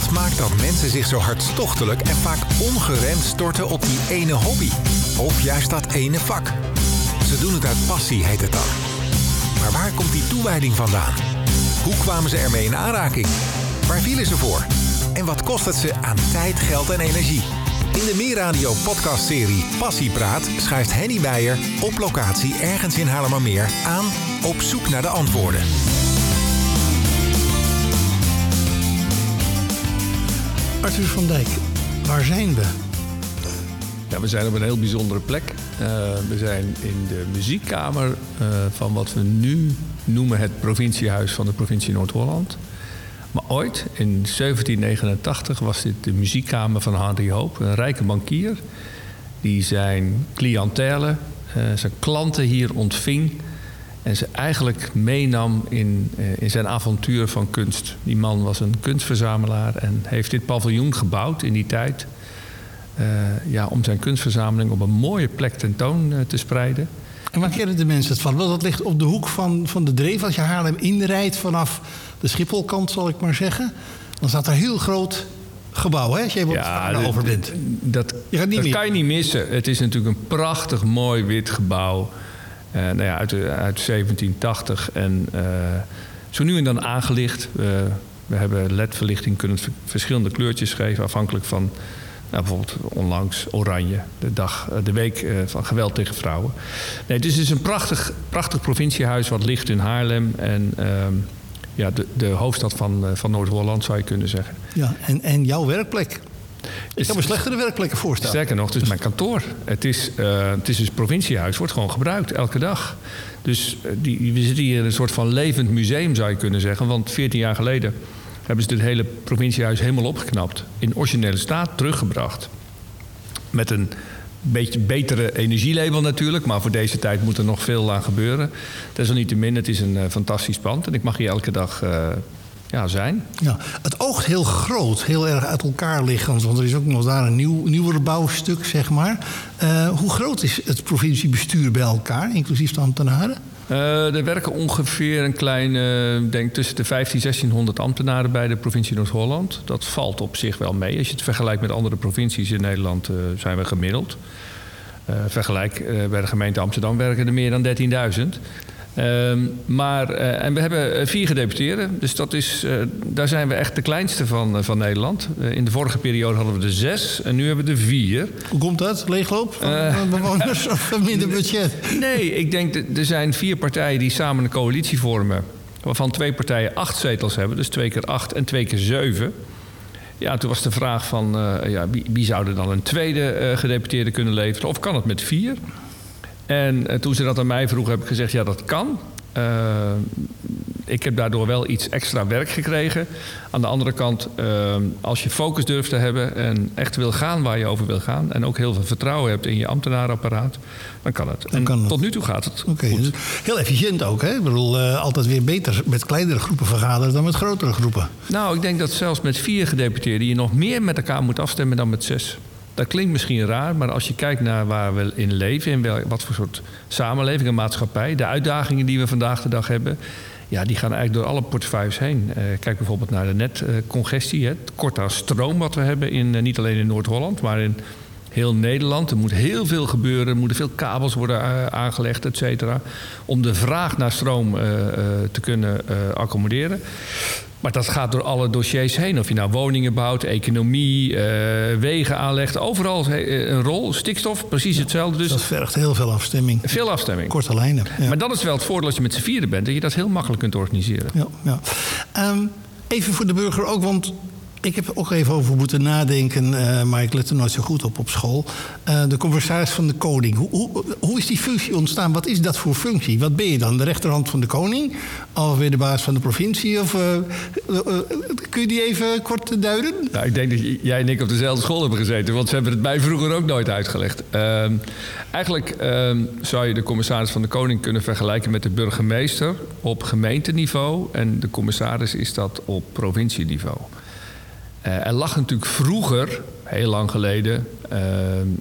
Wat maakt dat mensen zich zo hartstochtelijk en vaak ongeremd storten op die ene hobby? Of juist dat ene vak? Ze doen het uit passie, heet het dan. Maar waar komt die toewijding vandaan? Hoe kwamen ze ermee in aanraking? Waar vielen ze voor? En wat kost het ze aan tijd, geld en energie? In de Meerradio podcastserie Passiepraat schuift Henny Meijer op locatie ergens in Haarlemmermeer aan op zoek naar de antwoorden. Arthur van Dijk, waar zijn we? Ja, we zijn op een heel bijzondere plek. Uh, we zijn in de muziekkamer uh, van wat we nu noemen het provinciehuis van de provincie Noord-Holland. Maar ooit, in 1789, was dit de muziekkamer van Henry Hoop, een rijke bankier. Die zijn cliëntele, uh, zijn klanten hier ontving en ze eigenlijk meenam in, uh, in zijn avontuur van kunst. Die man was een kunstverzamelaar en heeft dit paviljoen gebouwd in die tijd. Uh, ja, om zijn kunstverzameling op een mooie plek tentoon uh, te spreiden. En waar kennen de mensen het van? Wel, dat ligt op de hoek van, van de Dreef. Als je Haarlem inrijdt vanaf de Schipholkant, zal ik maar zeggen. Dan staat er heel groot gebouw, hè, als je even ja, over bent. Dat, je dat kan je niet missen. Het is natuurlijk een prachtig, mooi wit gebouw. Uh, nou ja, uit, uit 1780. En uh, zo nu en dan aangelicht. We hebben ledverlichting, kunnen verschillende kleurtjes geven... afhankelijk van nou, bijvoorbeeld onlangs Oranje, de, dag, de week van geweld tegen vrouwen. Nee, dus het is een prachtig, prachtig provinciehuis wat ligt in Haarlem. En uh, ja, de, de hoofdstad van, van Noord-Holland zou je kunnen zeggen. Ja, en, en jouw werkplek? Ik kan me slechtere werkplekken voorstellen. Sterker nog, het is mijn kantoor. Het is, uh, het is dus provinciehuis, wordt gewoon gebruikt elke dag. Dus uh, die, we zitten hier in een soort van levend museum, zou je kunnen zeggen. Want 14 jaar geleden hebben ze dit hele provinciehuis helemaal opgeknapt. In originele staat teruggebracht. Met een beetje betere energielabel natuurlijk. Maar voor deze tijd moet er nog veel aan gebeuren. Desalniettemin, het is een uh, fantastisch pand. En ik mag hier elke dag ja, zijn. Ja, het oogt heel groot, heel erg uit elkaar liggend. Want er is ook nog daar een nieuw, nieuwer bouwstuk, zeg maar. Uh, hoe groot is het provinciebestuur bij elkaar, inclusief de ambtenaren? Uh, er werken ongeveer een klein, uh, denk tussen de 15 1600 ambtenaren bij de provincie Noord-Holland. Dat valt op zich wel mee. Als je het vergelijkt met andere provincies in Nederland, uh, zijn we gemiddeld. vergelijk bij de gemeente Amsterdam werken er meer dan 13.000. Um, maar, uh, en we hebben vier gedeputeerden. Dus dat is, uh, daar zijn we echt de kleinste van, uh, van Nederland. in de vorige periode hadden we er zes en nu hebben we er vier. Hoe komt dat? Leegloop van bewoners of minder budget? Nee, ik denk dat er zijn vier partijen die samen een coalitie vormen. Waarvan twee partijen acht zetels hebben. Dus twee keer acht en twee keer zeven. Ja, toen was de vraag van ja, wie, wie zou er dan een tweede gedeputeerde kunnen leveren? Of kan het met vier? En uh, toen ze dat aan mij vroegen, heb ik gezegd: ja, dat kan. Uh, ik heb daardoor wel iets extra werk gekregen. Aan de andere kant, uh, als je focus durft te hebben en echt wil gaan waar je over wil gaan. en ook heel veel vertrouwen hebt in je ambtenarenapparaat, dan kan het. Dan kan en het. tot nu toe gaat het. Okay, dus heel efficiënt ook, hè? Ik bedoel, altijd weer beter met kleinere groepen vergaderen dan met grotere groepen. Nou, ik denk dat zelfs met vier gedeputeerden je nog meer met elkaar moet afstemmen dan met zes. Dat klinkt misschien raar, maar als je kijkt naar waar we in leven, in wat voor soort samenleving en maatschappij, de uitdagingen die we vandaag de dag hebben, ja, die gaan eigenlijk door alle portefeuilles heen. Uh, kijk bijvoorbeeld naar de netcongestie, uh, het kort aan stroom wat we hebben, in, uh, niet alleen in Noord-Holland, maar in heel Nederland. Er moet heel veel gebeuren, er moeten veel kabels worden aangelegd, et cetera, om de vraag naar stroom te kunnen accommoderen. Maar dat gaat door alle dossiers heen. Of je nou woningen bouwt, economie, uh, wegen aanlegt. Overal een rol. Stikstof, precies hetzelfde. Dus dat vergt heel veel afstemming. Veel afstemming. Korte lijnen. Ja. Maar dat is wel het voordeel als je met z'n vieren bent. Dat je dat heel makkelijk kunt organiseren. Ja, ja. Um, even voor de burger ook, want ik heb ook even over moeten nadenken, uh, maar ik let er nooit zo goed op op school. Uh, de commissaris van de koning. Hoe, hoe, hoe, is die functie ontstaan? Wat is dat voor functie? Wat ben je dan? De rechterhand van de koning? Of weer de baas van de provincie? Of, uh, kun je die even kort duiden? Nou, ik denk dat jij en ik op dezelfde school hebben gezeten, want ze hebben het mij vroeger ook nooit uitgelegd. Ehm, eigenlijk ehm, zou je de commissaris van de koning kunnen vergelijken met de burgemeester op gemeenteniveau. En de commissaris is dat op provincieniveau. Uh, er lag natuurlijk vroeger, heel lang geleden, uh,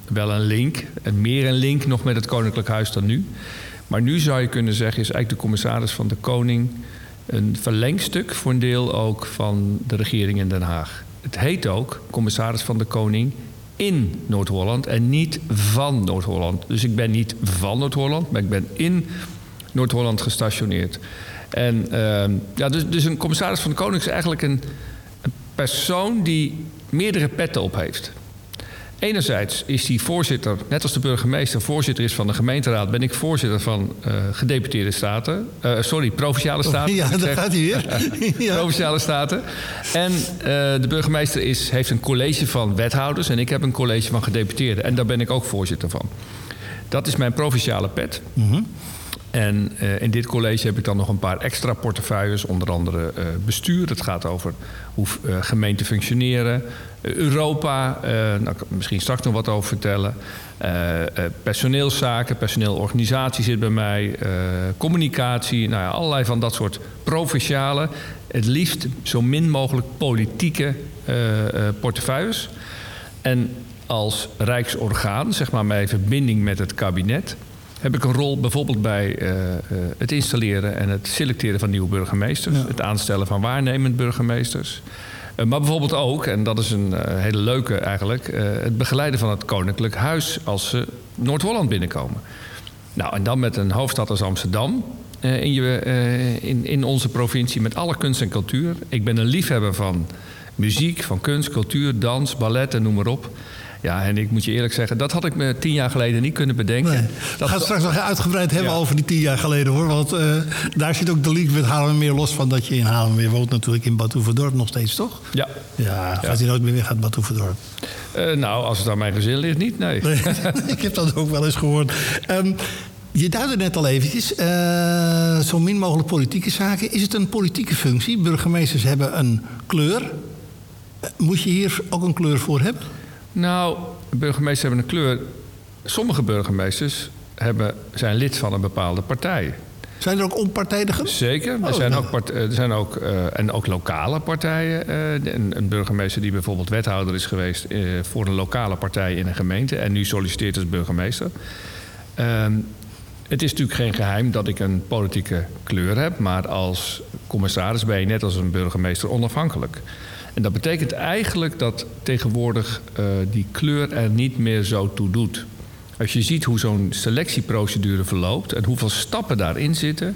wel een link. En meer een link nog met het Koninklijk Huis dan nu. Maar nu zou je kunnen zeggen, is eigenlijk de commissaris van de Koning een verlengstuk voor een deel ook van de regering in Den Haag. het heet ook commissaris van de Koning in Noord-Holland en niet van Noord-Holland. Dus ik ben niet van Noord-Holland, maar ik ben in Noord-Holland gestationeerd. En uh, ja, dus, dus een commissaris van de Koning is eigenlijk een persoon die meerdere petten op heeft. Enerzijds is hij voorzitter, net als de burgemeester voorzitter is van de gemeenteraad, ben ik voorzitter van uh, gedeputeerde staten. Uh, sorry, provinciale staten. Ja, daar gaat hij weer. ja. Provinciale staten. En uh, de burgemeester is, heeft een college van wethouders en ik heb een college van gedeputeerden. En daar ben ik ook voorzitter van. Dat is mijn provinciale pet. Mm -hmm. En uh, in dit college heb ik dan nog een paar extra portefeuilles, onder andere uh, bestuur. Het gaat over hoe uh, gemeenten functioneren. Europa, nou, misschien straks nog wat over vertellen. personeelszaken, personeelorganisatie zit bij mij. communicatie, nou ja, allerlei van dat soort provinciale. Het liefst zo min mogelijk politieke portefeuilles. En als rijksorgaan, zeg maar mijn verbinding met het kabinet heb ik een rol bijvoorbeeld bij uh, uh, het installeren en het selecteren van nieuwe burgemeesters. Ja. Het aanstellen van waarnemend burgemeesters. Uh, maar bijvoorbeeld ook, en dat is een hele leuke eigenlijk, het begeleiden van het Koninklijk Huis als ze Noord-Holland binnenkomen. Nou, en dan met een hoofdstad als Amsterdam. In, je, in, in onze provincie met alle kunst en cultuur. Ik ben een liefhebber van muziek, van kunst, cultuur, dans, ballet en noem maar op. Ja, en ik moet je eerlijk zeggen, dat had ik me tien jaar geleden niet kunnen bedenken. Nee. Dat We gaan straks nog uitgebreid hebben ja. over die tien jaar geleden hoor. Want uh, daar zit ook de link met Haarlemmermeer los van dat je in Haarlemmermeer woont natuurlijk in Bad Oeverdorp nog steeds, toch? Ja. Ja, gaat hij nooit meer weg uit Bad Oeverdorp? Uh, nou, als het aan mijn gezin ligt, niet, nee. nee. ik heb dat ook wel eens gehoord. Um, je duidde net al eventjes, uh, zo min mogelijk politieke zaken. Is het een politieke functie? Burgemeesters hebben een kleur. Moet je hier ook een kleur voor hebben? Nou, burgemeesters hebben een kleur. Sommige burgemeesters hebben, zijn lid van een bepaalde partij. Zijn er ook onpartijdige? Zeker. Oh, er zijn ook, part, er zijn ook, uh, en ook lokale partijen. Uh, een, een, burgemeester die bijvoorbeeld wethouder is geweest uh, voor een lokale partij in een gemeente en nu solliciteert als burgemeester. Ehm, het is natuurlijk geen geheim dat ik een politieke kleur heb, maar als commissaris ben je net als een burgemeester onafhankelijk. En dat betekent eigenlijk dat tegenwoordig uh, die kleur er niet meer zo toe doet. Als je ziet hoe zo'n selectieprocedure verloopt en hoeveel stappen daarin zitten,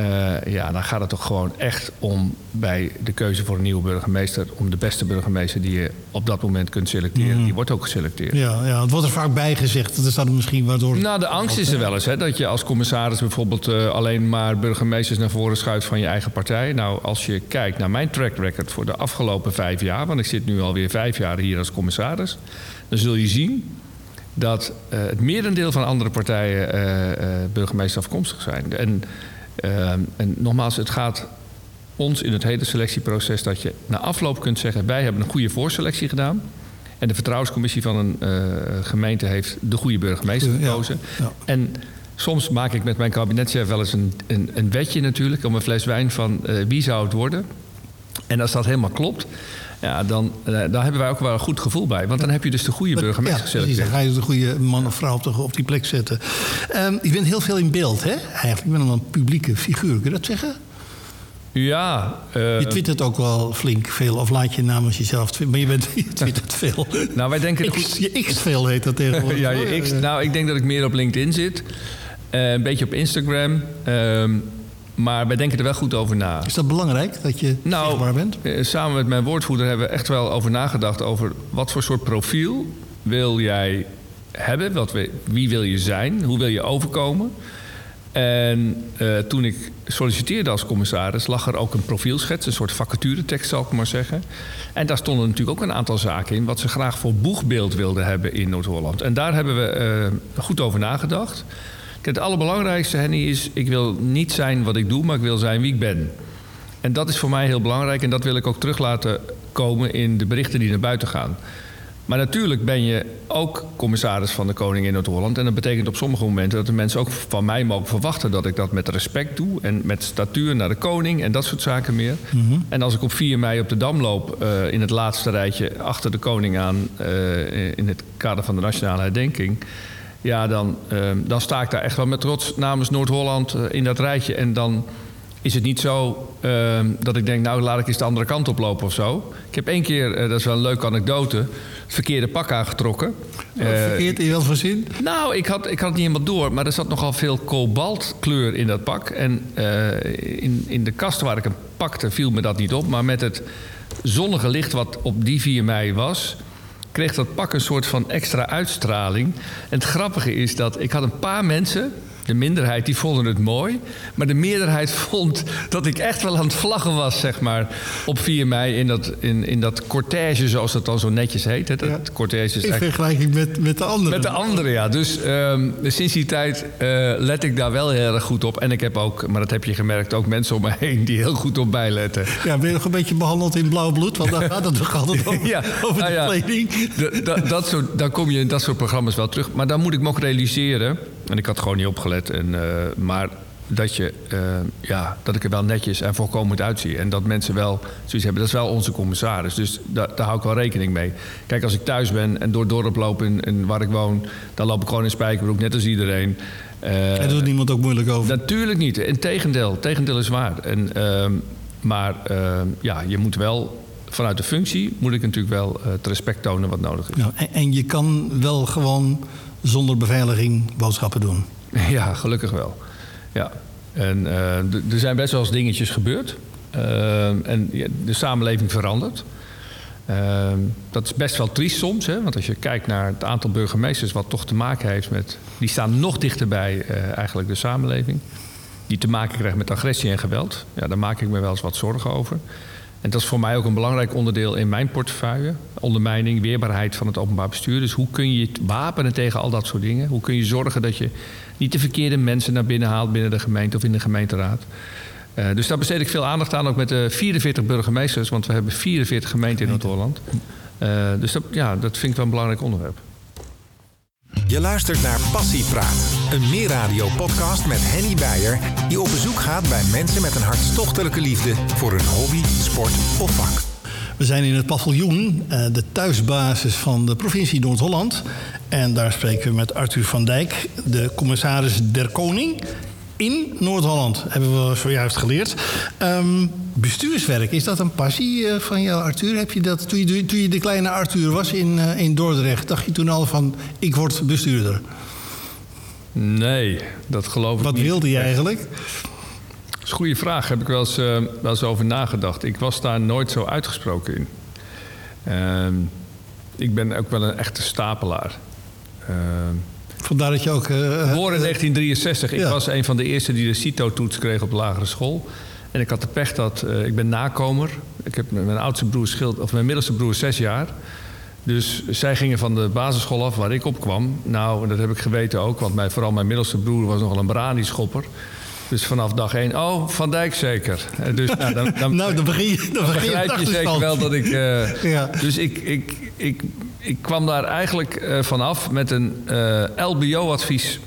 uh, ja, dan gaat het toch gewoon echt om bij de keuze voor een nieuwe burgemeester, om de beste burgemeester die je op dat moment kunt selecteren, mm. die wordt ook geselecteerd. Ja, ja, het wordt er vaak bij gezegd. Dat is dan misschien waardoor. Nou, de angst is er wel eens, hè, dat je als commissaris bijvoorbeeld uh, alleen maar burgemeesters naar voren schuift van je eigen partij. Nou, als je kijkt naar mijn track record voor de afgelopen vijf jaar, want ik zit nu alweer vijf jaar hier als commissaris, dan zul je zien dat uh, het merendeel van andere partijen burgemeester afkomstig zijn. En en nogmaals, het gaat ons in het hele selectieproces dat je na afloop kunt zeggen: wij hebben een goede voorselectie gedaan. En de vertrouwenscommissie van een uh, gemeente heeft de goede burgemeester gekozen. Ja, ja. En soms maak ik met mijn kabinetchef wel eens een, een, een wetje natuurlijk om een fles wijn van uh, wie zou het worden. En als dat helemaal klopt, ja, dan, uh, daar hebben wij ook wel een goed gevoel bij. Want dan heb je dus de goede burgemeester ja, precies, Dan ga je de goede man of vrouw op, de, op die plek zetten. Um, je bent heel veel in beeld, hè? Eigenlijk, je bent dan een publieke figuur. Kun je dat zeggen? Ja. Uh, je twittert ook wel flink veel, of laat je namens jezelf twitteren. Maar je, bent, je twittert veel. nou, wij denken... X, je x veel heet dat tegenwoordig. ja, je x. Nou, ik denk dat ik meer op LinkedIn zit. Uh, een beetje op Instagram. Um, maar wij denken er wel goed over na. Is dat belangrijk, dat je nou, zichtbaar bent? Samen met mijn woordvoerder hebben we echt wel over nagedacht... over wat voor soort profiel wil jij hebben? Wat, wie wil je zijn? Hoe wil je overkomen? En uh, toen ik solliciteerde als commissaris... lag er ook een profielschets, een soort vacaturetekst zal ik maar zeggen. En daar stonden natuurlijk ook een aantal zaken in... wat ze graag voor boegbeeld wilden hebben in Noord-Holland. En daar hebben we uh, goed over nagedacht... Het allerbelangrijkste, Henny, is... ik wil niet zijn wat ik doe, maar ik wil zijn wie ik ben. En dat is voor mij heel belangrijk... en dat wil ik ook terug laten komen in de berichten die naar buiten gaan. Maar natuurlijk ben je ook commissaris van de Koning in Noord-Holland... en dat betekent op sommige momenten dat de mensen ook van mij mogen verwachten... dat ik dat met respect doe en met statuur naar de Koning en dat soort zaken meer. Mm -hmm. En als ik op 4 mei op de Dam loop uh, in het laatste rijtje achter de Koning aan... Uh, in het kader van de nationale herdenking ja, dan, uh, dan sta ik daar echt wel met trots namens Noord-Holland uh, in dat rijtje. En dan is het niet zo ehm, dat ik denk, nou laat ik eens de andere kant op lopen of zo. Ik heb één keer, eh, dat is wel een leuke anekdote, het verkeerde pak aangetrokken. Wat verkeerd in wel voor zin? Nou, ik had, ik had het niet helemaal door, maar er zat nogal veel kobaltkleur in dat pak. En eh, in, in de kast waar ik hem pakte viel me dat niet op. Maar met het zonnige licht wat op die 4 mei was, dat pak een soort van extra uitstraling. En het grappige is dat ik had een paar mensen de minderheid die vonden het mooi. Maar de meerderheid vond dat ik echt wel aan het vlaggen was, zeg maar. Op 4 mei in dat, in, in dat cortège, zoals dat dan zo netjes heet. Hè. Dat cortège is in vergelijking met, met de anderen. Met de anderen, ja. Dus um, sinds die tijd uh, let ik daar wel heel erg goed op. En ik heb ook, maar dat heb je gemerkt, ook mensen om me heen die heel goed op bijletten. Ja, ben je nog een beetje behandeld in blauw bloed? Want daar gaat het toch altijd over, ja, over nou de ja, kleding. Dat soort, dan kom je in dat soort programma's wel terug. Maar dan moet ik me ook realiseren en ik had gewoon niet opgelet. En, uh, maar dat, je, uh, ja, dat ik er wel netjes en voorkomend uitzie. En dat mensen wel zoiets hebben. Dat is wel onze commissaris. Dus daar, daar hou ik wel rekening mee. Kijk, als ik thuis ben en door het dorp loop in, in waar ik woon... dan loop ik gewoon in spijkerbroek, net als iedereen. Uh, en doet niemand ook moeilijk over? Natuurlijk niet. Integendeel. Tegendeel is waar. En, uh, maar ja, je moet wel vanuit de functie moet ik natuurlijk wel het respect tonen wat nodig is. En, en, je kan wel gewoon zonder beveiliging boodschappen doen. Ja, gelukkig wel. Ja. En uh, er zijn best wel eens dingetjes gebeurd. Uh, en de samenleving verandert. Uh, dat is best wel triest soms, hè? want als je kijkt naar het aantal burgemeesters wat toch te maken heeft met. die staan nog dichterbij eigenlijk de samenleving. Die te maken krijgt met agressie en geweld. Ja, daar maak ik me wel eens wat zorgen over. En dat is voor mij ook een belangrijk onderdeel in mijn portefeuille. Ondermijning, weerbaarheid van het openbaar bestuur. Dus hoe kun je het wapenen tegen al dat soort dingen? Hoe kun je zorgen dat je niet de verkeerde mensen naar binnen haalt binnen de gemeente of in de gemeenteraad? Uh, dus daar besteed ik veel aandacht aan, ook met de 44 burgemeesters, want we hebben 44 gemeenten in Noord-Holland. Uh, dus dat, ja, dat vind ik wel een belangrijk onderwerp. Je luistert naar Passiepraat, een Meerradio-podcast met Henny Beijer... die op bezoek gaat bij mensen met een hartstochtelijke liefde... voor een hobby, sport of vak. We zijn in het paviljoen, eh, de thuisbasis van de provincie Noord-Holland. En daar spreken we met Arthur van Dijk, de commissaris der Koning in Noord-Holland, hebben we zojuist geleerd. Um, bestuurswerk, is dat een passie uh, van jou, Arthur? Heb je dat, toen, je, toen je de kleine Arthur was in, uh, in Dordrecht, dacht je toen al van, ik word bestuurder? Nee, dat geloof ik Wat niet. Wat wilde je eigenlijk? Dat is een goede vraag, heb ik wel eens, uh, wel eens over nagedacht. Ik was daar nooit zo uitgesproken in. Ehm, ik ben ook wel een echte stapelaar. Ehm, Vandaar dat je ook... Uh, Geboren in 1963. Ja. Ik was een van de eerste die de CITO-toets kreeg op lagere school. En ik had de pech dat... Uh, ik ben nakomer. Ik heb mijn oudste broer schild... Of mijn middelste broer zes jaar. Dus zij gingen van de basisschool af waar ik op kwam. Nou, en dat heb ik geweten ook. Want mijn, vooral mijn middelste broer was nogal een brani-schopper. Dus vanaf dag één, oh, Van Dijk zeker. Dus, nou, dan, dan, nou, dan begin je, dan, begin begrijp je zeker wel dat ik... Uh, ja. Dus ik, ik, ik, ik kwam daar eigenlijk uh, vanaf met een LBO-advies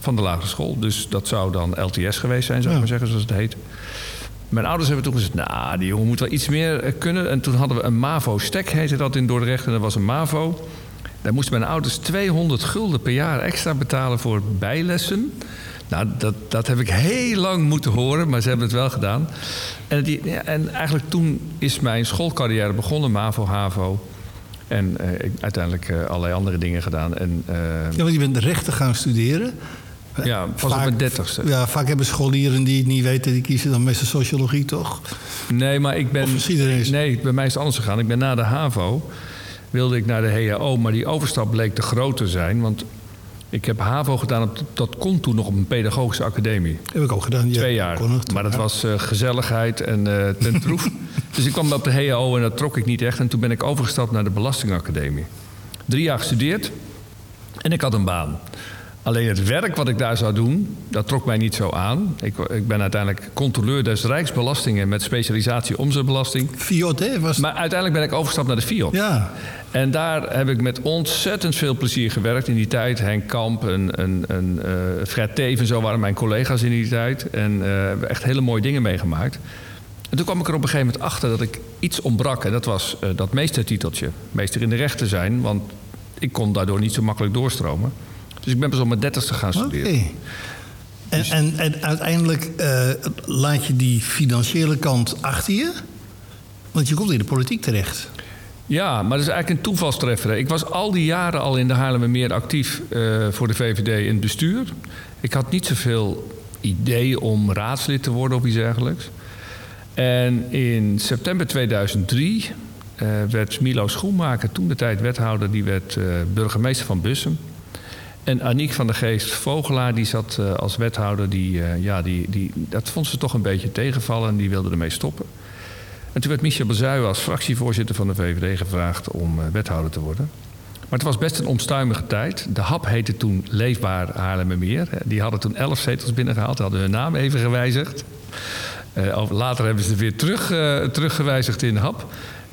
van de lagere school. Dus dat zou dan LTS geweest zijn, zou ik ja. maar zeggen, zoals het heet. Mijn ouders hebben toen gezegd, nou, die jongen moet wel iets meer kunnen. En toen hadden we een MAVO-stek, heette dat in Dordrecht. En dat was een MAVO. Daar moesten mijn ouders 200 gulden per jaar extra betalen voor bijlessen. Nou, dat, dat heb ik heel lang moeten horen, maar ze hebben het wel gedaan. En, die, ja, en eigenlijk toen is mijn schoolcarrière begonnen, MAVO, HAVO. En uh, ik, uiteindelijk uh, allerlei andere dingen gedaan. En, uh, ja, want je bent rechten gaan studeren. Ja, pas vaak, op mijn dertigste. Ja, vaak hebben scholieren die het niet weten, die kiezen dan meestal sociologie, toch? Nee, maar ik ben... Of Nee, bij mij is het anders gegaan. Ik ben na de HAVO wilde ik naar de HAO, maar die overstap bleek te groot te zijn. Want ik heb HAVO gedaan, op, dat kon toen nog op een pedagogische academie. Heb ik ook gedaan, ja. Twee jaar. Het, maar dat ja. was uh, gezelligheid en uh, ten troef. dus ik kwam op de HAO en dat trok ik niet echt. En toen ben ik overgestapt naar de Belastingacademie. Drie jaar gestudeerd en ik had een baan. Alleen het werk wat ik daar zou doen, dat trok mij niet zo aan. Ik, ik ben uiteindelijk controleur des Rijksbelastingen met specialisatie omzetbelasting. FIOD, hè? Was... Maar uiteindelijk ben ik overgestapt naar de FIOD. Ja. En daar heb ik met ontzettend veel plezier gewerkt in die tijd. Henk Kamp en, en, en uh, Fred Teven, zo waren mijn collega's in die tijd. En uh, hebben echt hele mooie dingen meegemaakt. En toen kwam ik er op een gegeven moment achter dat ik iets ontbrak. En dat was uh, dat meestertiteltje. Meester in de rechten zijn, want ik kon daardoor niet zo makkelijk doorstromen. Dus ik ben pas op mijn dertigste gaan studeren. Okay. En, Dus- en, en uiteindelijk eh, laat je die financiële kant achter je. Want je komt in de politiek terecht. Ja, maar dat is eigenlijk een toevalstreffer. hè. Ik was al die jaren al in de Haarlemmermeer actief eh, voor de VVD in het bestuur. Ik had niet zoveel idee om raadslid te worden of iets dergelijks. En in september 2003 eh, werd Milo Schoenmaker, toen de tijd wethouder, die werd burgemeester van Bussum. En Aniek van der Geest Vogelaar, die zat eh, als wethouder, die, eh, ja, die, die, dat vond ze toch een beetje tegenvallen en die wilde ermee stoppen. En toen werd Michel Bezuij als fractievoorzitter van de VVD gevraagd om eh, wethouder te worden. Maar het was best een onstuimige tijd. De HAP heette toen Leefbaar Haarlemmermeer. Die hadden toen elf zetels binnengehaald. Hadden hun naam even gewijzigd. Later hebben ze weer terug, teruggewijzigd in de HAP.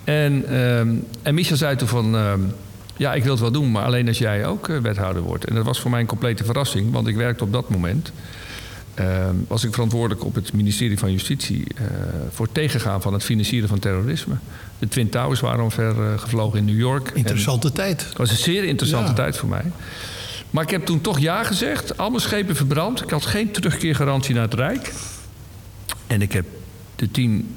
En, ehm, en Michel zei toen van... ja, ik wil het wel doen, maar alleen als jij ook eh, wethouder wordt. En dat was voor mij een complete verrassing, want ik werkte op dat moment... ehm, was ik verantwoordelijk op het ministerie van Justitie... eh, voor het tegengaan van het financieren van terrorisme. De Twin Towers waren omver eh, gevlogen in New York. En- Interessante tijd. het was een zeer interessante Ja. tijd voor mij. Maar ik heb toen toch ja gezegd. Alle schepen verbrand. Ik had geen terugkeergarantie naar het Rijk. En ik heb de tien,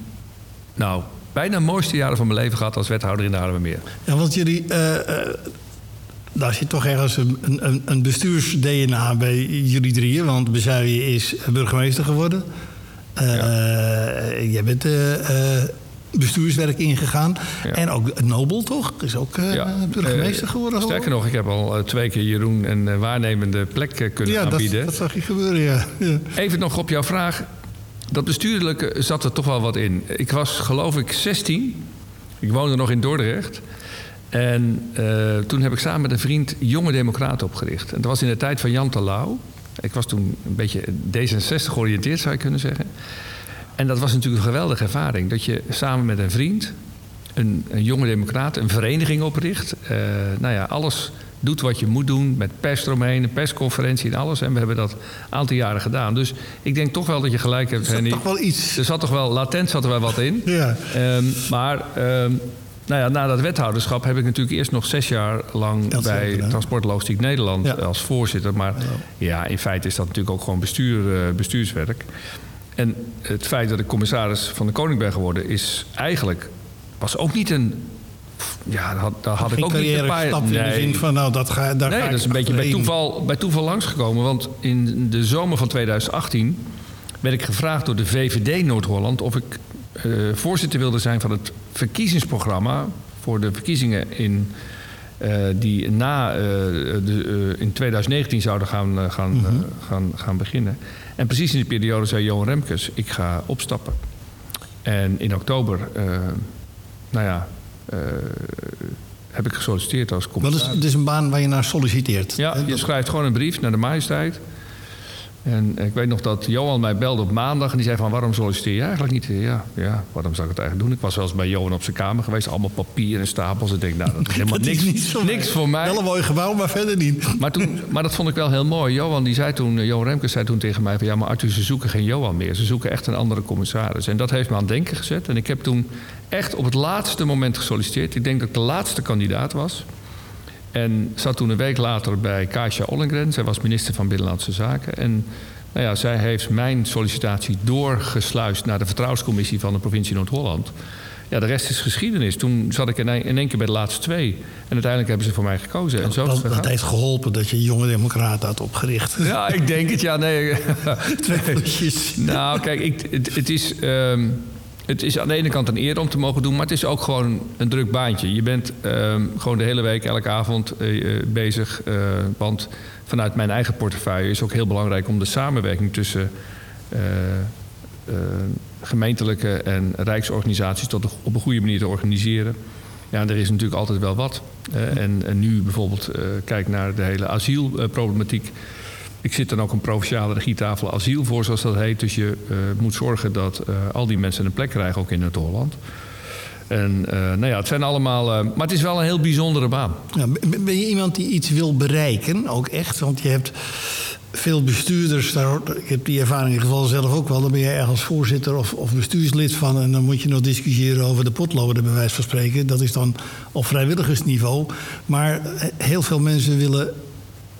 nou, bijna mooiste jaren van mijn leven gehad als wethouder in de Haarlemmermeer. Ja, want jullie. eh, daar zit toch ergens een, een, een bestuurs-DNA bij jullie drieën. Want Bezuijen is burgemeester geworden. Eh, Jij bent bestuurswerk ingegaan. Ja. En ook Nobel, toch? Is ook burgemeester geworden. geloof Sterker nog, ik heb al twee keer Jeroen een waarnemende plek kunnen Ja, dat, aanbieden. dat zag je gebeuren, ja. ja. Even nog op jouw vraag. Dat bestuurlijke zat er toch wel wat in. Ik was geloof ik 16. Ik woonde nog in Dordrecht. En eh, toen heb ik samen met een vriend Jonge Democraten opgericht. En dat was in de tijd van Jan Terlouw. Ik was toen een beetje D66 georiënteerd, zou je kunnen zeggen. En dat was natuurlijk een geweldige ervaring. Dat je samen met een vriend, een, een jonge democraat, een vereniging opricht. Eh, nou ja, alles doet wat je moet doen. Met pers eromheen, een persconferentie en alles. En we hebben dat een aantal jaren gedaan. Dus ik denk toch wel dat je gelijk hebt, Er zat Henny. toch wel iets. Er zat toch wel, latent zat er wel wat in. Ja. Ehm, maar ehm, nou ja, na dat wethouderschap heb ik natuurlijk eerst nog zes jaar lang Dat bij gedaan. Transport Logistiek Nederland Ja. als voorzitter. Maar ja. in feite is dat natuurlijk ook gewoon bestuur, eh, bestuurswerk. En het feit dat ik commissaris van de Koning ben geworden, is eigenlijk was ook niet een. Ja, daar had, daar had ik ook niet een paar. in de zin van, nou, dat ga, daar Nee, ga dat is een beetje bij toeval, bij toeval langsgekomen. Want in de zomer van 2018 werd ik gevraagd door de VVD Noord-Holland... of ik eh, voorzitter wilde zijn van het verkiezingsprogramma... voor de verkiezingen in, eh, die na, eh, de, in 2019 zouden gaan, gaan, Mhm. gaan, gaan beginnen. En precies in die periode zei Johan Remkes, ik ga opstappen. En in oktober, nou ja... eh, heb ik gesolliciteerd als Dat commissaris. is, het is een baan waar je naar solliciteert. Ja, je schrijft gewoon een brief naar de majesteit. En ik weet nog dat Johan mij belde op maandag en die zei van waarom solliciteer je eigenlijk niet? Ja, ja, waarom zou ik het eigenlijk doen? Ik was wel eens bij Johan op zijn kamer geweest, allemaal papier en stapels. Ik denk, nou, dat is helemaal dat niks, zo niks voor mij. Wel een mooi gebouw, maar verder niet. Maar, toen, maar dat vond ik wel heel mooi. Johan, die zei toen, Johan Remkes zei toen tegen mij van... ja, maar Arthur, ze zoeken geen Johan meer. Ze zoeken echt een andere commissaris. En dat heeft me aan het denken gezet. En ik heb toen echt op het laatste moment gesolliciteerd. Ik denk dat ik de laatste kandidaat was. En zat toen een week later bij Kasia Ollengren. Zij was minister van Binnenlandse Zaken. En nou ja, zij heeft mijn sollicitatie doorgesluist... naar de vertrouwenscommissie van de provincie Noord-Holland. Ja, de rest is geschiedenis. Toen zat ik in één, keer bij de laatste twee. En uiteindelijk hebben ze voor mij gekozen. En zo Dat, dat heeft geholpen dat je jonge democraten had opgericht. Ja, ik denk het. Ja, nee. Twee voetjes. nou, kijk, ik, het, het is, ehm, het is aan de ene kant een eer om te mogen doen... maar het is ook gewoon een druk baantje. Je bent ehm, gewoon de hele week, elke avond eh, eh, bezig. eh, want vanuit mijn eigen portefeuille is ook heel belangrijk... om de samenwerking tussen... gemeentelijke en rijksorganisaties tot op een goede manier te organiseren. Ja, er is natuurlijk altijd wel wat. En, nu bijvoorbeeld kijk naar de hele asielproblematiek. Ik zit dan ook een provinciale regietafel asiel voor, zoals dat heet. Dus je eh, moet zorgen dat eh, al die mensen een plek krijgen, ook in Noord-Holland. En eh, nou ja, het zijn allemaal. maar het is wel een heel bijzondere baan. Ja, ben je iemand die iets wil bereiken, ook echt? Want je hebt veel bestuurders, daar, ik heb die ervaring in geval zelf ook wel. Dan ben je ergens voorzitter of, of bestuurslid van... en dan moet je nog discussiëren over de potloden, bij wijze van spreken. Dat is dan op vrijwilligersniveau. Maar heel veel mensen willen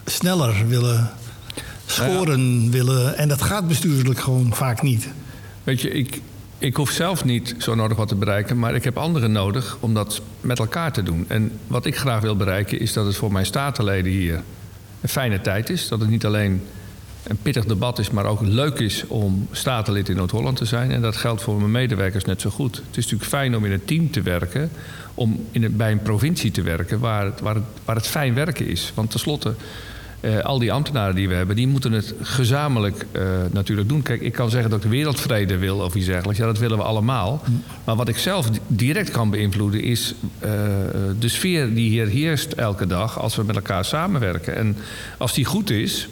sneller, willen... scoren willen. En dat gaat bestuurlijk gewoon vaak niet. Weet je, ik, ik hoef zelf niet zo nodig wat te bereiken, maar ik heb anderen nodig om dat met elkaar te doen. En wat ik graag wil bereiken is dat het voor mijn statenleden hier een fijne tijd is. Dat het niet alleen een pittig debat is, maar ook leuk is om statenlid in Noord-Holland te zijn. En dat geldt voor mijn medewerkers net zo goed. Het is natuurlijk fijn om in een team te werken, om in bij een provincie te werken waar het, waar het, waar het fijn werken is. Want tenslotte uh, al die ambtenaren die we hebben, die moeten het gezamenlijk uh, natuurlijk doen. Kijk, ik kan zeggen dat ik de wereldvrede wil of iets dergelijks. Ja, dat willen we allemaal. Maar wat ik zelf direct kan beïnvloeden is uh, de sfeer die hier heerst elke dag als we met elkaar samenwerken. En als die goed is.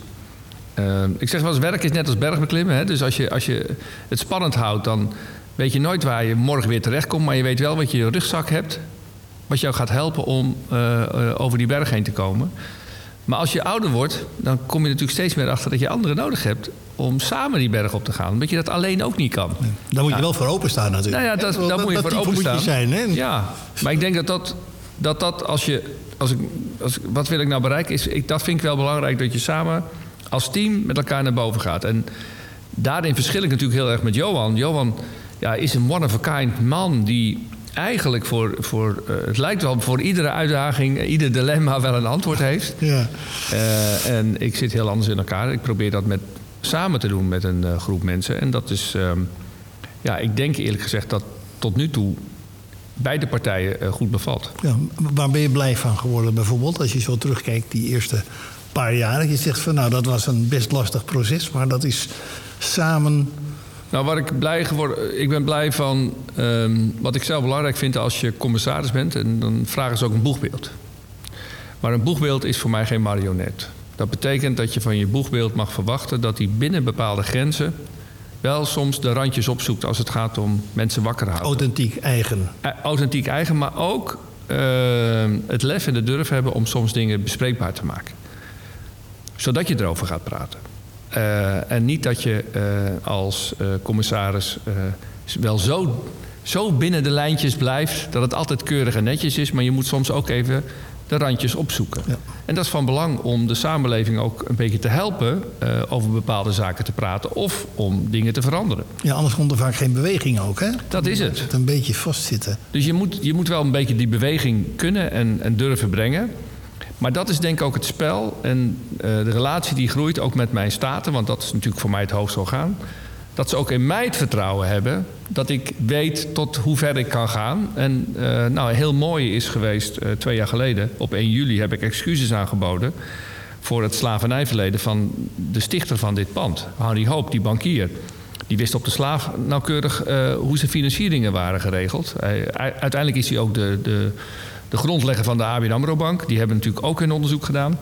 ik zeg wel eens, werk is net als bergbeklimmen. Hè? Dus als je, als je het spannend houdt, dan weet je nooit waar je morgen weer terechtkomt. Maar je weet wel wat je je rugzak hebt. Wat jou gaat helpen om over die berg heen te komen. Maar als je ouder wordt, dan kom je natuurlijk steeds meer achter dat je anderen nodig hebt om samen die berg op te gaan. Omdat je dat alleen ook niet kan. Daar moet je wel voor openstaan natuurlijk. Nou ja, dat, daar moet je voor openstaan. Moet je zijn, hè? Ja, maar ik denk dat dat, dat, dat als je... Als ik, als, wat wil ik nou bereiken? Is, ik, dat vind ik wel belangrijk dat je samen als team met elkaar naar boven gaat. En daarin verschil ik natuurlijk heel erg met Johan. Johan ja, is een one-of-a-kind man die eigenlijk voor, voor uh, het lijkt wel voor iedere uitdaging, ieder dilemma wel een antwoord heeft. Ja. Uh, en ik zit heel anders in elkaar. Ik probeer dat met, samen te doen met een uh, groep mensen. En dat is, um, ja, ik denk eerlijk gezegd dat tot nu toe beide partijen goed bevalt. Ja, waar ben je blij van geworden bijvoorbeeld, als je zo terugkijkt die eerste paar jaren? Je zegt van nou, dat was een best lastig proces, maar dat is samen nou, waar ik blij geworden, ik ben blij van um, wat ik zelf belangrijk vind als je commissaris bent. En dan vragen ze ook een boegbeeld. Maar een boegbeeld is voor mij geen marionet. Dat betekent dat je van je boegbeeld mag verwachten dat hij binnen bepaalde grenzen wel soms de randjes opzoekt als het gaat om mensen wakker houden. Authentiek eigen. authentiek eigen, maar ook uh, het lef en de durf hebben om soms dingen bespreekbaar te maken. Zodat je erover gaat praten. Uh, en niet dat je uh, als uh, commissaris wel zo, zo binnen de lijntjes blijft dat het altijd keurig en netjes is, maar je moet soms ook even de randjes opzoeken. Ja. En dat is van belang om de samenleving ook een beetje te helpen over bepaalde zaken te praten of om dingen te veranderen. Ja, anders komt er vaak geen beweging ook, hè? Dat is het. Het een beetje vastzitten. Dus je moet, je moet wel een beetje die beweging kunnen en, en durven brengen. Maar dat is denk ik ook het spel en uh, de relatie die groeit ook met mijn staten, want dat is natuurlijk voor mij het hoogste orgaan. Dat ze ook in mij het vertrouwen hebben dat ik weet tot hoe ver ik kan gaan. En uh, nou, heel mooi is geweest, uh, twee jaar geleden, op 1 juli heb ik excuses aangeboden voor het slavernijverleden van de stichter van dit pand, Harry Hoop, die bankier. Die wist op de slaaf nauwkeurig hoe zijn financieringen waren geregeld. Uiteindelijk is hij ook de, de de grondlegger van de ABN AMRO Bank. Die hebben natuurlijk ook een onderzoek gedaan.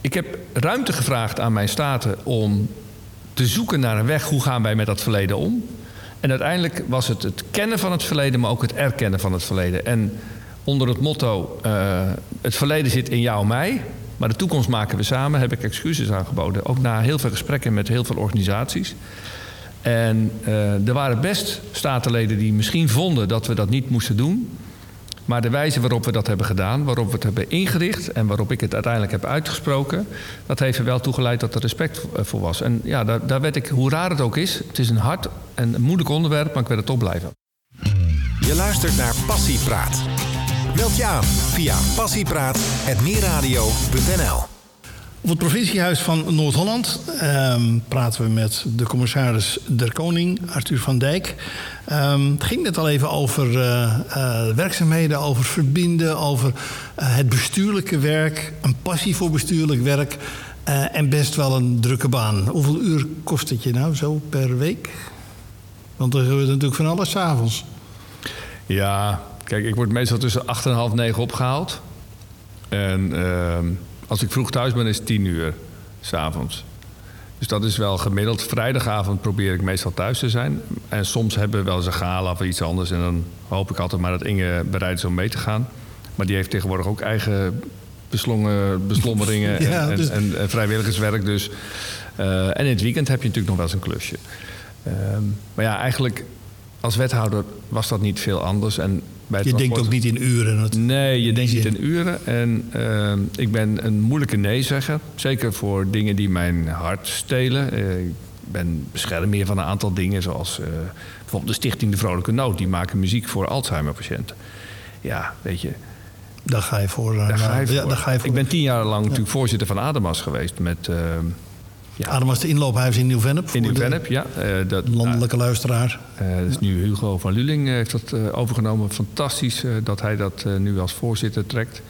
Ik heb ruimte gevraagd aan mijn staten om te zoeken naar een weg. Hoe gaan wij met dat verleden om? En uiteindelijk was het het kennen van het verleden, maar ook het erkennen van het verleden. En onder het motto: uh, het verleden zit in jou en mij, maar de toekomst maken we samen, heb ik excuses aangeboden. Ook na heel veel gesprekken met heel veel organisaties. En uh, er waren best statenleden die misschien vonden dat we dat niet moesten doen. Maar de wijze waarop we dat hebben gedaan, waarop we het hebben ingericht en waarop ik het uiteindelijk heb uitgesproken, dat heeft er wel toegeleid dat er respect eh, voor was. En ja, daar, daar werd ik, hoe raar het ook is, het is een hard en moeilijk onderwerp, maar ik werd het toch blijven. Je luistert naar Passiepraat. Meld je aan via passiepraat.meerradio.nl op het provinciehuis van Noord-Holland um, praten we met de commissaris der Koning, Arthur van Dijk. Um, het ging net al even over uh, uh, werkzaamheden, over verbinden, over uh, het bestuurlijke werk, een passie voor bestuurlijk werk en best wel een drukke baan. Hoeveel uur kost het je nou zo per week? Want er gebeurt natuurlijk van alles s'avonds. Ja, kijk, ik word meestal tussen 8 en half 9 opgehaald. En ehm, als ik vroeg thuis ben, is het 10 uur s'avonds. Dus dat is wel gemiddeld. Vrijdagavond probeer ik meestal thuis te zijn. En soms hebben we wel eens een gala of iets anders. En dan hoop ik altijd maar dat Inge bereid is om mee te gaan. Maar die heeft tegenwoordig ook eigen beslongen, beslommeringen en, dus... en, en, vrijwilligerswerk. Dus. Uh, en in het weekend heb je natuurlijk nog wel eens een klusje. Uh, maar ja, eigenlijk als wethouder was dat niet veel anders. En bij Je denkt ook niet in uren. Nee, je denkt niet in uren. En ehm, ik ben een moeilijke nee-zegger. Zeker voor dingen die mijn hart stelen. Eh, ik ben beschermheer van een aantal dingen. Zoals eh, bijvoorbeeld de Stichting De Vrolijke Nood. Die maken muziek voor Alzheimer-patiënten. Ja, weet je, Daar ga je voor. eh, daar ga je ja, voor. daar ga je voor. Ik ben tien jaar lang natuurlijk voorzitter van Ademas geweest. Met, ja, Adem was de inloophuis in Nieuw-Vennep. in Nieuw-Vennep, ja. Eh, dat, Landelijke luisteraar. eh, dat is nu Hugo van Luling eh, heeft dat overgenomen. Fantastisch dat hij dat nu als voorzitter trekt.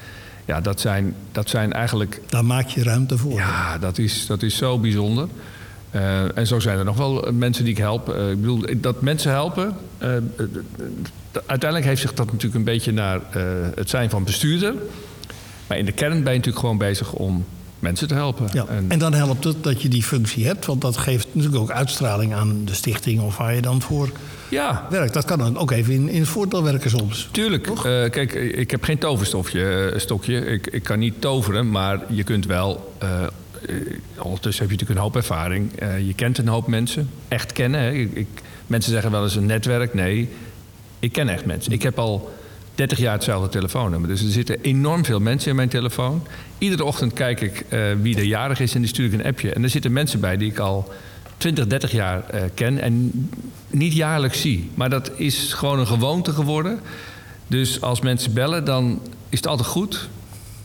Ja, dat zijn, dat zijn eigenlijk... Daar maak je ruimte voor. Ja, dat is, dat is zo bijzonder. En zo zijn er nog wel mensen die ik help. Ik bedoel, dat mensen helpen... uiteindelijk heeft zich dat natuurlijk een beetje naar het zijn van bestuurder. Maar in de kern ben je natuurlijk gewoon bezig om mensen te helpen. Ja. En- En dan helpt het dat je die functie hebt. Want dat geeft natuurlijk ook uitstraling aan de stichting of waar je dan voor ja, werkt. Dat kan dan ook even in, in het voordeel werken soms. Tuurlijk. Eh, kijk, ik heb geen toverstofje, eh, stokje. Ik, ik kan niet toveren, maar je kunt wel. eh, ondertussen heb je natuurlijk een hoop ervaring. Je kent een hoop mensen. Echt kennen. Hè. Ik, ik- mensen zeggen wel eens een netwerk. Nee, ik ken echt mensen. Ik heb al 30 jaar hetzelfde telefoonnummer. Dus er zitten enorm veel mensen in mijn telefoon. Iedere ochtend kijk ik eh, wie er jarig is en die stuur ik een appje. En er zitten mensen bij die ik al 20, 30 jaar eh, ken en niet jaarlijks zie. Maar dat is gewoon een gewoonte geworden. Dus als mensen bellen, dan is het altijd goed.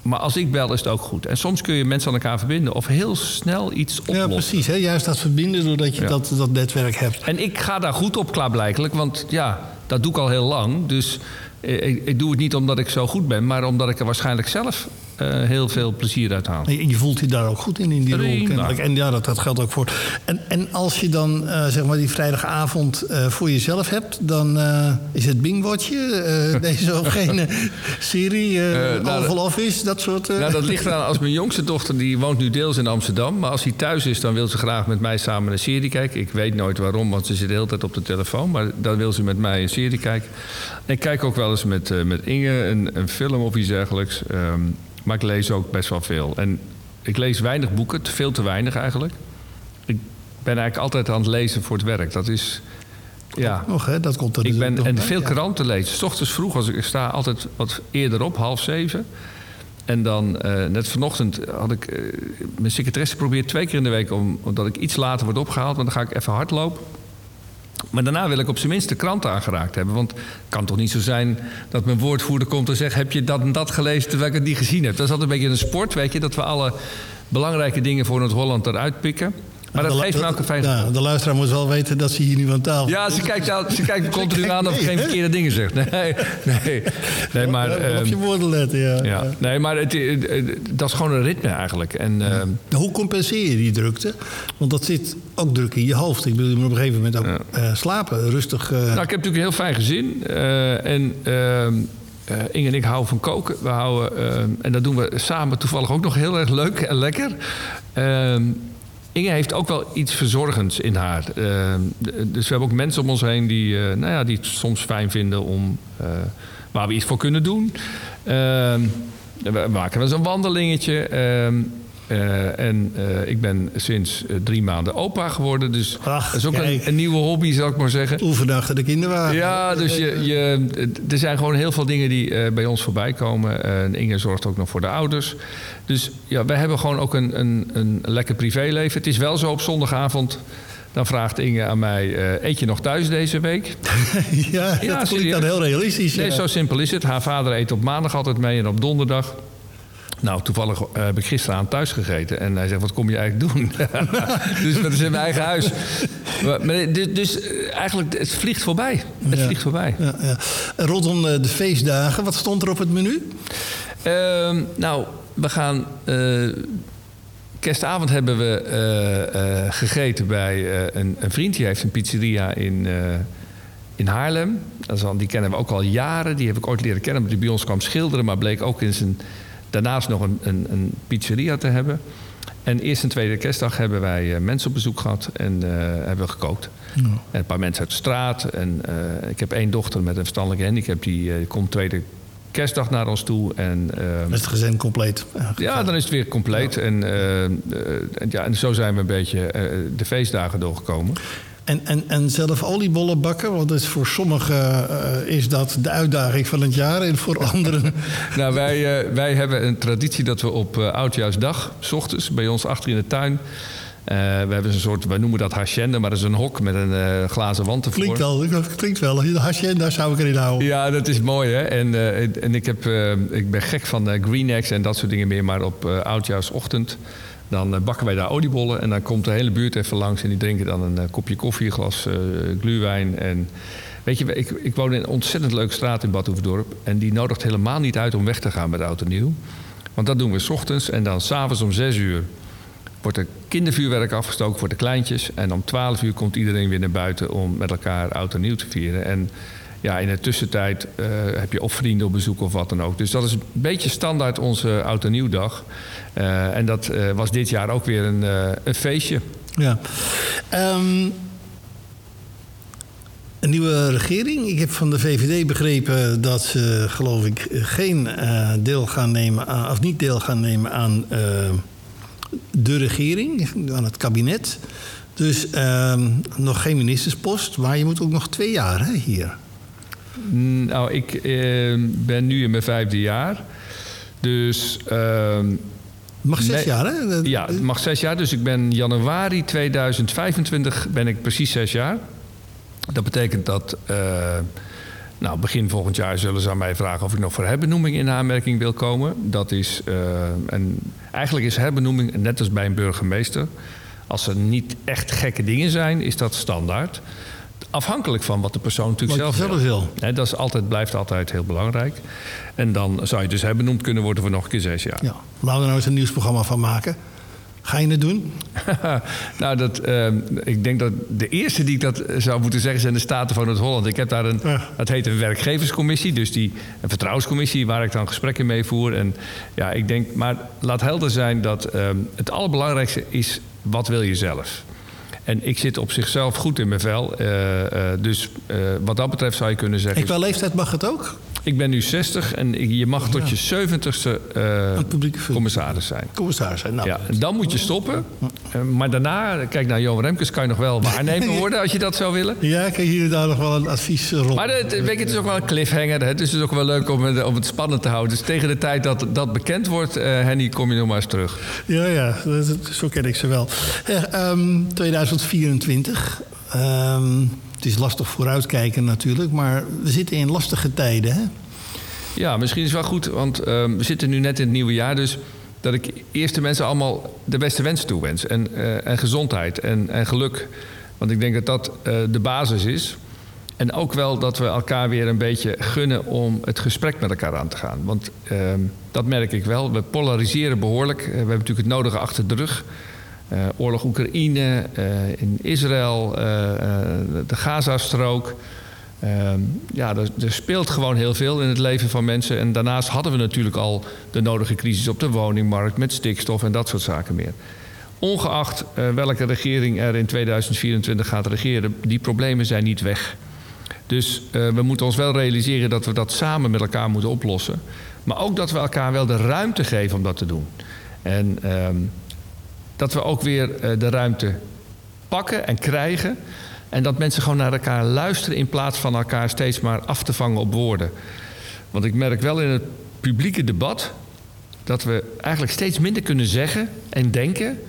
Maar als ik bel, is het ook goed. En soms kun je mensen aan elkaar verbinden of heel snel iets oplossen. Ja, precies. Hè? Juist dat verbinden doordat je Ja. dat, dat netwerk hebt. En ik ga daar goed op klaarblijkelijk, want ja, dat doe ik al heel lang. Dus eh, ik, ik doe het niet omdat ik zo goed ben, maar omdat ik er waarschijnlijk zelf eh, heel veel plezier uit. En je voelt je daar ook goed in, in die rol. Kennelijk. En ja, dat, dat geldt ook voor. En, en als je dan eh, zeg maar die vrijdagavond eh, voor jezelf hebt, dan eh, is het Bingwatje, eh deze of geen serie, nou, Oval Office, dat soort. eh, Nou, dat ligt eraan als mijn jongste dochter, die woont nu deels in Amsterdam. Maar als hij thuis is, dan wil ze graag met mij samen een serie kijken. Ik weet nooit waarom, want ze zit de hele tijd op de telefoon. Maar dan wil ze met mij een serie kijken. En ik kijk ook wel eens met, met Inge een, een film of iets dergelijks. Ehm, maar ik lees ook best wel veel. En ik lees weinig boeken, te- veel te weinig eigenlijk. Ik ben eigenlijk altijd aan het lezen voor het werk. Dat is... Ja, Nog, hè? Dat komt er ik ben nog en bij, veel ja. kranten lezen. S ochtends vroeg, als ik, ik sta altijd wat eerder op, half zeven. En dan, eh, net vanochtend, had ik eh, mijn secretaresse probeert twee keer in de week... Om, omdat ik iets later word opgehaald, want dan ga ik even hardlopen. Maar daarna wil ik op zijn minst de kranten aangeraakt hebben. Want het kan toch niet zo zijn dat mijn woordvoerder komt en zegt... heb je dat en dat gelezen terwijl ik het niet gezien heb. Dat is altijd een beetje een sport, weet je... dat we alle belangrijke dingen voor Noord-Holland eruit pikken. Maar dat De- geeft me ook een fijn ja, de luisteraar moet wel weten dat ze hier nu aan tafel Ja, ze kijkt, al- ze kijkt continu aan of ik geen verkeerde dingen zeg. Nee, nee, nee maar... Op ehm, je woorden letten, ja. ja, nee, maar het, dat is gewoon een ritme eigenlijk. En, ehm, Hoe compenseer je die drukte? Want dat zit ook druk in je hoofd. Ik bedoel, je moet op een gegeven moment ook eh, slapen, rustig. eh, Nou, ik heb natuurlijk een heel fijn gezin. eh, en eh, Inge en ik houden van koken. We houden, en dat doen we samen toevallig ook nog heel erg leuk en lekker. Ehm, Heeft ook wel iets verzorgends in haar. Ehm, d- dus we hebben ook mensen om ons heen die, eh, nou ja, die het soms fijn vinden om eh, waar we iets voor kunnen doen. Ehm, we maken eens een wandelingetje. Eh, en eh, ik ben sinds eh, drie maanden opa geworden. Dus Ach, dat is ook een, een nieuwe hobby, zal ik maar zeggen. Oefenen achter de kinderwagen. Ja, dus je, je, er zijn gewoon heel veel dingen die bij ons voorbij komen. En Inge zorgt ook nog voor de ouders. Dus ja, wij hebben gewoon ook een, een, een lekker privéleven. Het is wel zo op zondagavond. Dan vraagt Inge aan mij: Eet je nog thuis deze week? ja, dat klinkt dan heel realistisch. Nee, ja. zo simpel is het. Haar vader eet op maandag altijd mee en op donderdag. Nou, toevallig eh, heb ik gisteren aan thuis gegeten. En hij zegt, wat kom je eigenlijk doen? dus dat is in mijn eigen huis. Maar, maar, dus dus, eh, eigenlijk, het vliegt voorbij. Het Ja. vliegt voorbij. Ja, ja. Rondom eh, de feestdagen, wat stond er op het menu? Ehm, nou, we gaan. eh, kerstavond hebben we gegeten bij een, een vriend. Die heeft een pizzeria in, in Haarlem. Dat is al, die kennen we ook al jaren. Die heb ik ooit leren kennen, omdat hij bij ons kwam schilderen. Maar bleek ook in zijn, daarnaast nog een, een, een pizzeria te hebben. En eerste en tweede kerstdag hebben wij eh, mensen op bezoek gehad en eh, hebben we gekookt. En een paar mensen uit de straat. En eh, ik heb één dochter met een verstandelijke handicap. Die eh, komt tweede kerstdag naar ons toe. En, ehm, is het gezin compleet. Ja, dan is het weer compleet. En, en ja, en zo zijn we een beetje de feestdagen doorgekomen. En, en, en zelf oliebollen bakken, want is voor sommigen eh, is dat de uitdaging van het jaar en voor anderen. nou, wij, uh, wij hebben een traditie dat we op uh, Oudjaarsdag, s ochtends, bij ons achter in de tuin. we hebben een soort, wij noemen dat hacienda, maar dat is een hok met een glazen wand ervoor. Klinkt wel, dat klinkt wel. Hacienda zou ik erin houden. Ja, dat is mooi hè. En, en ik, heb, ik ben gek van Green Eggs en dat soort dingen meer, maar op Oudjaarsochtend dan eh, bakken wij daar oliebollen en dan komt de hele buurt even langs en die drinken dan een eh, kopje koffie, een glas uh, gluwijn. En weet je, ik, ik woon in een ontzettend leuke straat in Bad en die nodigt helemaal niet uit om weg te gaan met auto nieuw. Want dat doen we s ochtends en dan s'avonds om 6 uur wordt er kindervuurwerk afgestoken voor de kleintjes. En om 12 uur komt iedereen weer naar buiten om met elkaar oud nieuw te vieren. En ja, in de tussentijd uh, heb je of vrienden op bezoek of wat dan ook. Dus dat is een beetje standaard onze oud en nieuwdag. Uh, en dat uh, was dit jaar ook weer een, een feestje. Ja. Um, een nieuwe regering. Ik heb van de VVD begrepen dat ze, geloof ik, geen deel gaan nemen aan, of niet deel gaan nemen aan de regering, aan het kabinet. Dus uh, nog geen ministerspost, maar je moet ook nog twee jaar hè, hier. Nou, ik eh, ben nu in mijn vijfde jaar. Dus. Uh, mag zes jaar, hè? Ja, het mag zes jaar. Dus ik ben januari 2025 ben ik precies zes jaar. Dat betekent dat. Uh, nou, begin volgend jaar zullen ze aan mij vragen of ik nog voor herbenoeming in aanmerking wil komen. Dat is. Uh, en eigenlijk is herbenoeming net als bij een burgemeester. Als er niet echt gekke dingen zijn, is dat standaard afhankelijk van wat de persoon natuurlijk zelf, zelf wil. wil. dat is altijd, blijft altijd heel belangrijk. En dan zou je dus hebben benoemd kunnen worden voor nog een keer zes jaar. Ja. Laten we er nou eens een nieuwsprogramma van maken. Ga je het doen? nou, dat, uh, ik denk dat de eerste die ik dat zou moeten zeggen zijn de Staten van Noord-Holland. Ik heb daar een, ja. dat heet een werkgeverscommissie, dus die, een vertrouwenscommissie waar ik dan gesprekken mee voer. En ja, ik denk, maar laat helder zijn dat uh, het allerbelangrijkste is, wat wil je zelf? En ik zit op zichzelf goed in mijn vel. Uh, uh, dus uh, wat dat betreft zou je kunnen zeggen. Ik wel leeftijd mag het ook? Ik ben nu 60 en je mag tot je 70ste commissaris zijn. Commissaris zijn, nou. Ja, dan moet je stoppen. maar daarna, kijk naar Johan Remkes, kan je nog wel waarnemer worden als je dat zou willen. Ja, ik heb hier daar nog wel een advies rond. Maar het, weet het is ook wel een cliffhanger. Het is dus ook wel leuk om het, om het spannend te houden. Dus tegen de tijd dat dat bekend wordt, Henny, kom je nog maar eens terug. Ja, ja, zo ken ik ze wel. Um, 2024. Um, het is lastig vooruitkijken natuurlijk, maar we zitten in lastige tijden. Hè? Ja, misschien is het wel goed, want um, we zitten nu net in het nieuwe jaar. Dus dat ik eerst de mensen allemaal de beste wensen toewens. En, uh, en gezondheid en, en geluk. Want ik denk dat dat uh, de basis is. En ook wel dat we elkaar weer een beetje gunnen om het gesprek met elkaar aan te gaan. Want uh, dat merk ik wel. We polariseren behoorlijk. we hebben natuurlijk het nodige achter de rug. Uh, oorlog Oekraïne, uh, in Israël, uh, de Gazastrook. Ehm, ja, er, er, speelt gewoon heel veel in het leven van mensen. En daarnaast hadden we natuurlijk al de nodige crisis op de woningmarkt met stikstof en dat soort zaken meer. Ongeacht welke regering er in 2024 gaat regeren, die problemen zijn niet weg. Dus we moeten ons wel realiseren dat we dat samen met elkaar moeten oplossen. Maar ook dat we elkaar wel de ruimte geven om dat te doen. En ehm, dat we ook weer uh, de ruimte pakken en krijgen. En dat mensen gewoon naar elkaar luisteren in plaats van elkaar steeds maar af te vangen op woorden. Want ik merk wel in het publieke debat dat we eigenlijk steeds minder kunnen zeggen en denken.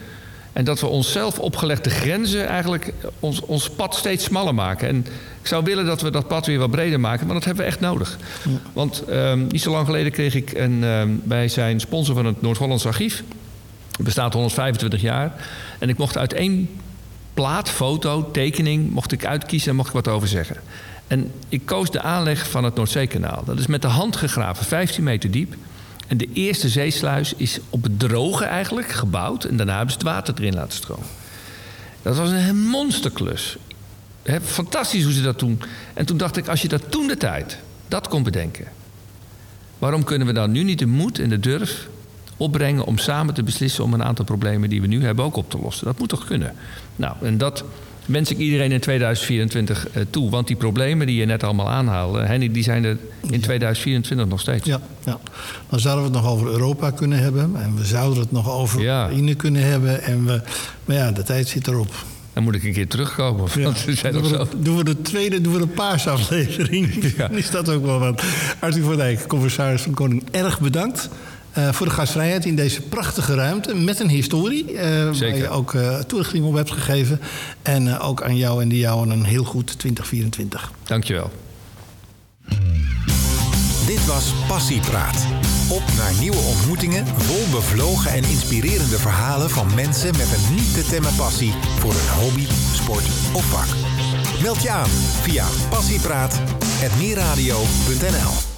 En dat we onszelf opgelegde grenzen eigenlijk ons, ons pad steeds smaller maken. En ik zou willen dat we dat pad weer wat breder maken, maar dat hebben we echt nodig. Ja. Want um, niet zo lang geleden kreeg ik een, um, bij zijn sponsor van het Noord-Hollands Archief het bestaat 125 jaar. En ik mocht uit één plaat, foto, tekening, mocht ik uitkiezen en mocht ik wat over zeggen. En ik koos de aanleg van het Noordzeekanaal. Dat is met de hand gegraven, 15 meter diep. En de eerste zeesluis is op het droge eigenlijk gebouwd. En daarna hebben ze het water erin laten stromen. Dat was een monsterklus. fantastisch hoe ze dat doen. En toen dacht ik, als je dat toen de tijd, dat kon bedenken. Waarom kunnen we dan nu niet de moed en de durf opbrengen om samen te beslissen om een aantal problemen die we nu hebben ook op te lossen. Dat moet toch kunnen? Nou, en dat wens ik iedereen in 2024 uh, toe. Want die problemen die je net allemaal aanhaalde, Henny, die zijn er in 2024 nog steeds. Ja, ja, dan zouden we het nog over Europa kunnen hebben. En we zouden het nog over ja. Oekraïne kunnen hebben. En we, maar ja, de tijd zit erop. Dan moet ik een keer terugkomen. Want ze zijn doen, we zo. de, doen we de tweede, doen we de paarsaflevering. Ja. Is dat ook wel wat. Arthur van Dijk, commissaris van Koning, erg bedankt. Eh, voor de gastvrijheid in deze prachtige ruimte met een historie. eh, Waar Zeker. je ook eh toelichting op hebt gegeven. En eh, ook aan jou en de jouwen een heel goed 2024. Dankjewel. Dit was Passiepraat. Op naar nieuwe ontmoetingen, vol bevlogen en inspirerende verhalen van mensen met een niet te temmen passie voor een hobby, sport of vak. Meld je aan via passiepraat.meerradio.nl